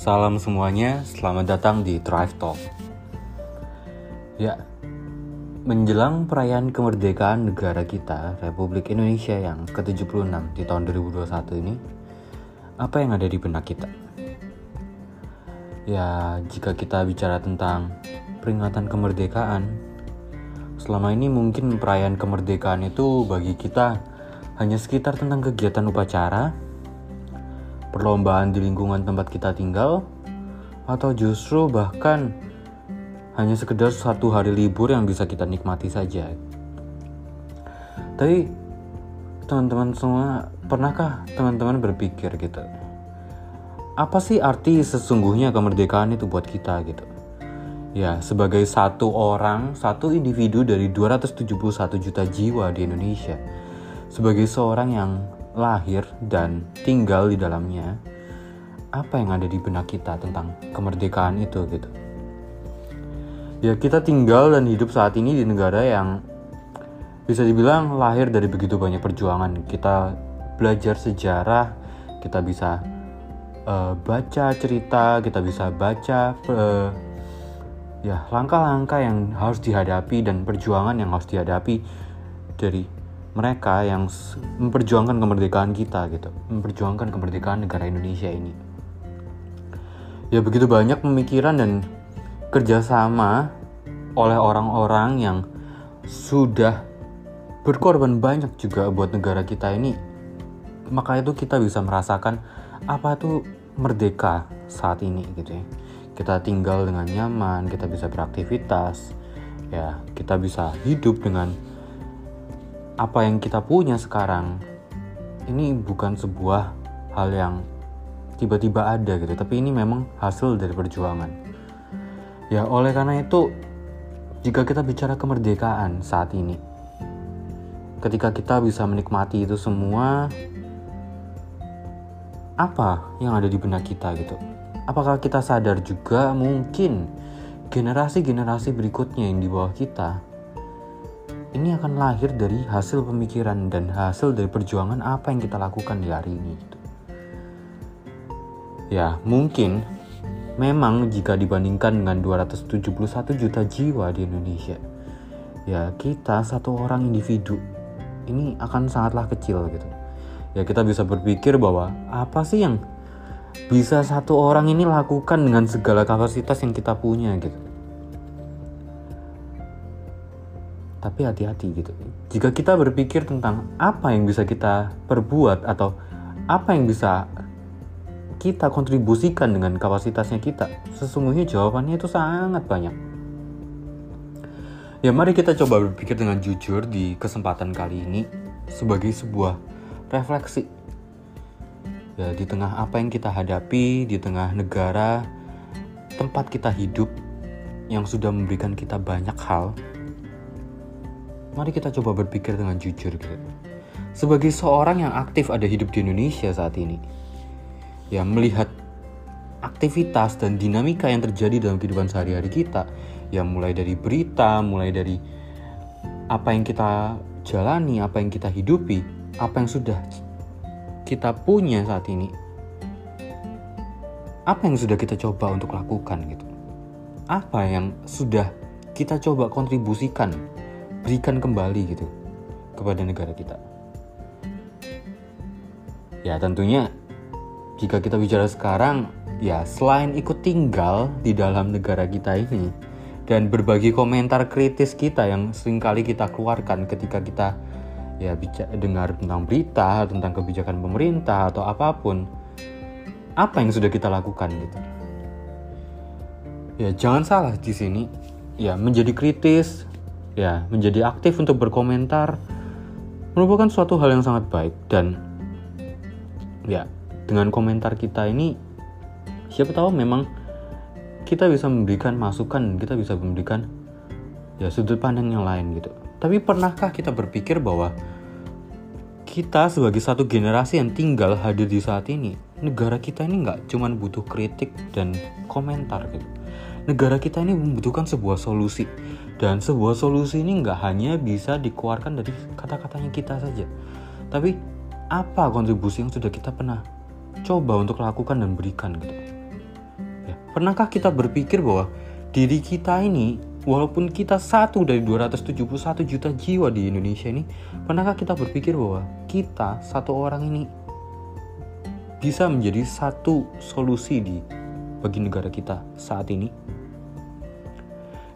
salam semuanya, selamat datang di Drive Talk. Ya, menjelang perayaan kemerdekaan negara kita, Republik Indonesia yang ke-76 di tahun 2021 ini, apa yang ada di benak kita? Ya, jika kita bicara tentang peringatan kemerdekaan, selama ini mungkin perayaan kemerdekaan itu bagi kita hanya sekitar tentang kegiatan upacara, perlombaan di lingkungan tempat kita tinggal, atau justru bahkan hanya sekedar satu hari libur yang bisa kita nikmati saja. Tapi teman-teman semua, pernahkah teman-teman berpikir gitu? Apa sih arti sesungguhnya kemerdekaan itu buat kita gitu? Ya, sebagai satu orang, satu individu dari 271 juta jiwa di Indonesia, sebagai seorang yang lahir dan tinggal di dalamnya, apa yang ada di benak kita tentang kemerdekaan itu gitu. Ya kita tinggal dan hidup saat ini di negara yang bisa dibilang lahir dari begitu banyak perjuangan. Kita belajar sejarah, kita bisa uh, baca cerita, kita bisa baca uh, ya langkah-langkah yang harus dihadapi dan perjuangan yang harus dihadapi dari mereka yang memperjuangkan kemerdekaan kita gitu, memperjuangkan kemerdekaan negara Indonesia ini. Ya begitu banyak pemikiran dan kerjasama oleh orang-orang yang sudah berkorban banyak juga buat negara kita ini. Maka itu kita bisa merasakan apa itu merdeka saat ini gitu ya. Kita tinggal dengan nyaman, kita bisa beraktivitas, ya kita bisa hidup dengan apa yang kita punya sekarang ini bukan sebuah hal yang tiba-tiba ada gitu. Tapi ini memang hasil dari perjuangan. Ya oleh karena itu jika kita bicara kemerdekaan saat ini ketika kita bisa menikmati itu semua apa yang ada di benak kita gitu? Apakah kita sadar juga mungkin generasi-generasi berikutnya yang di bawah kita ini akan lahir dari hasil pemikiran dan hasil dari perjuangan apa yang kita lakukan di hari ini. Gitu. Ya, mungkin memang jika dibandingkan dengan 271 juta jiwa di Indonesia, ya kita satu orang individu ini akan sangatlah kecil gitu. Ya kita bisa berpikir bahwa apa sih yang bisa satu orang ini lakukan dengan segala kapasitas yang kita punya gitu tapi hati-hati gitu. Jika kita berpikir tentang apa yang bisa kita perbuat atau apa yang bisa kita kontribusikan dengan kapasitasnya kita, sesungguhnya jawabannya itu sangat banyak. Ya mari kita coba berpikir dengan jujur di kesempatan kali ini sebagai sebuah refleksi. Ya di tengah apa yang kita hadapi, di tengah negara tempat kita hidup yang sudah memberikan kita banyak hal, mari kita coba berpikir dengan jujur gitu. Sebagai seorang yang aktif ada hidup di Indonesia saat ini, ya melihat aktivitas dan dinamika yang terjadi dalam kehidupan sehari-hari kita, ya mulai dari berita, mulai dari apa yang kita jalani, apa yang kita hidupi, apa yang sudah kita punya saat ini, apa yang sudah kita coba untuk lakukan gitu, apa yang sudah kita coba kontribusikan berikan kembali gitu kepada negara kita. Ya tentunya jika kita bicara sekarang ya selain ikut tinggal di dalam negara kita ini dan berbagi komentar kritis kita yang sering kali kita keluarkan ketika kita ya bicara, dengar tentang berita tentang kebijakan pemerintah atau apa pun apa yang sudah kita lakukan gitu ya jangan salah di sini ya menjadi kritis ya menjadi aktif untuk berkomentar merupakan suatu hal yang sangat baik. Dan ya dengan komentar kita ini siapa tahu memang kita bisa memberikan masukan kita bisa memberikan ya sudut pandang yang lain gitu. Tapi pernahkah kita berpikir bahwa kita sebagai satu generasi yang tinggal hadir di saat ini negara kita ini nggak cuma butuh kritik dan komentar gitu. Negara kita ini membutuhkan sebuah solusi dan sebuah solusi ini nggak hanya bisa dikeluarkan dari kata-katanya kita saja, tapi apa kontribusi yang sudah kita pernah coba untuk lakukan dan berikan gitu. Pernahkah kita berpikir bahwa diri kita ini walaupun kita satu dari 271 juta jiwa di Indonesia ini, pernahkah kita berpikir bahwa kita satu orang ini bisa menjadi satu solusi di bagi negara kita saat ini?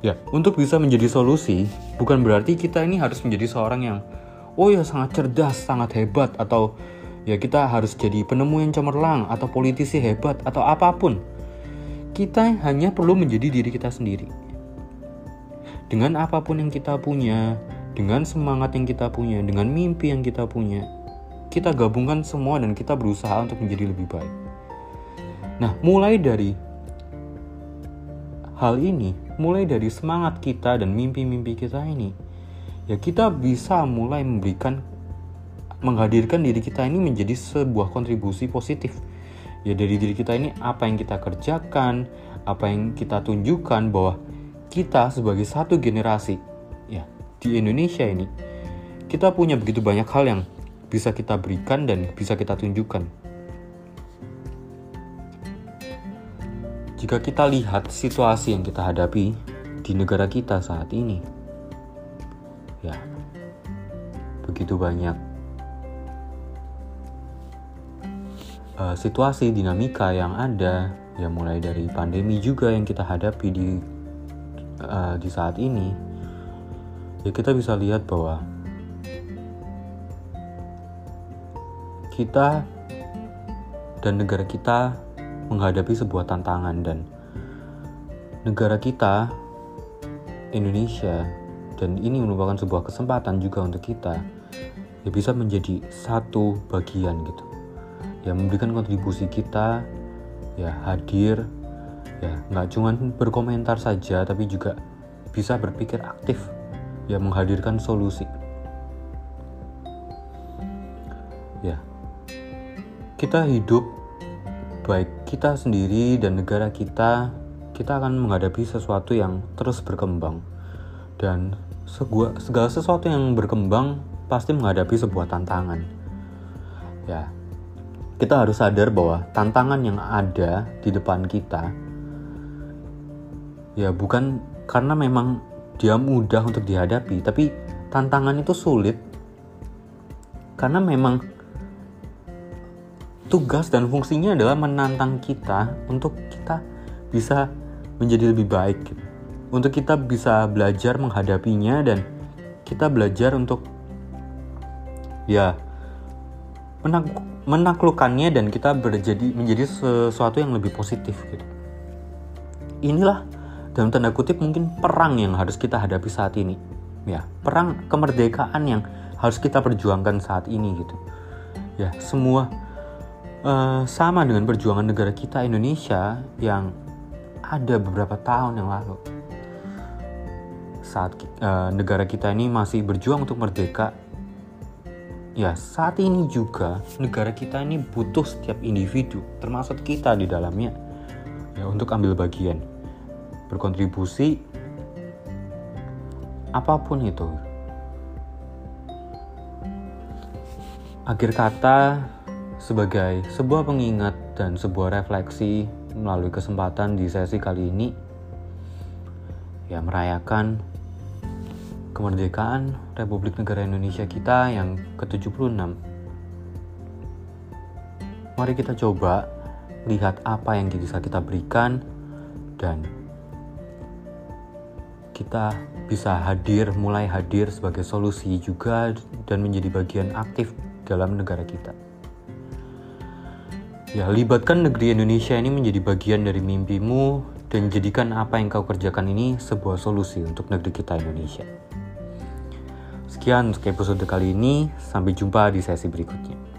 Ya, untuk bisa menjadi solusi, bukan berarti kita ini harus menjadi seorang yang oh ya sangat cerdas, sangat hebat atau ya kita harus jadi penemu yang cemerlang atau politisi hebat atau apa pun. Kita hanya perlu menjadi diri kita sendiri. Dengan apa pun yang kita punya, dengan semangat yang kita punya, dengan mimpi yang kita punya, kita gabungkan semua dan kita berusaha untuk menjadi lebih baik. Nah, mulai dari hal ini, mulai dari semangat kita dan mimpi-mimpi kita ini, ya kita bisa mulai memberikan menghadirkan diri kita ini menjadi sebuah kontribusi positif. Ya dari diri kita ini apa yang kita kerjakan apa yang kita tunjukkan bahwa kita sebagai satu generasi ya di Indonesia ini kita punya begitu banyak hal yang bisa kita berikan dan bisa kita tunjukkan jika kita lihat situasi yang kita hadapi di negara kita saat ini ya begitu banyak uh, situasi dinamika yang ada ya mulai dari pandemi juga yang kita hadapi di uh, di saat ini ya kita bisa lihat bahwa kita dan negara kita menghadapi sebuah tantangan dan negara kita Indonesia dan ini merupakan sebuah kesempatan juga untuk kita ya bisa menjadi satu bagian gitu. Ya memberikan kontribusi kita ya hadir ya nggak cuma berkomentar saja tapi juga bisa berpikir aktif ya menghadirkan solusi. Ya kita hidup baik kita sendiri dan negara kita kita akan menghadapi sesuatu yang terus berkembang dan segala, segala sesuatu yang berkembang pasti menghadapi sebuah tantangan. Ya, kita harus sadar bahwa tantangan yang ada di depan kita ya bukan karena memang dia mudah untuk dihadapi, tapi tantangan itu sulit karena memang tugas dan fungsinya adalah menantang kita untuk kita bisa menjadi lebih baik gitu untuk kita bisa belajar menghadapinya dan kita belajar untuk ya menak menaklukkannya dan kita berjadi menjadi sesuatu yang lebih positif gitu. Inilah dalam tanda kutip mungkin perang yang harus kita hadapi saat ini. Ya, perang kemerdekaan yang harus kita perjuangkan saat ini gitu. Ya, semua uh, sama dengan perjuangan negara kita Indonesia yang ada beberapa tahun yang lalu. Saat uh, negara kita ini masih berjuang untuk merdeka ya saat ini juga negara kita ini butuh setiap individu termasuk kita di dalamnya ya untuk ambil bagian berkontribusi apa pun itu. Akhir kata sebagai sebuah pengingat dan sebuah refleksi melalui kesempatan di sesi kali ini ya merayakan kemerdekaan Republik Negara Indonesia kita yang ke-76. Mari kita coba lihat apa yang bisa kita berikan dan kita bisa hadir, mulai hadir sebagai solusi juga dan menjadi bagian aktif dalam negara kita. Ya, libatkan negeri Indonesia ini menjadi bagian dari mimpimu dan jadikan apa yang kau kerjakan ini sebuah solusi untuk negeri kita Indonesia. Sekian untuk episode kali ini, sampai jumpa di sesi berikutnya.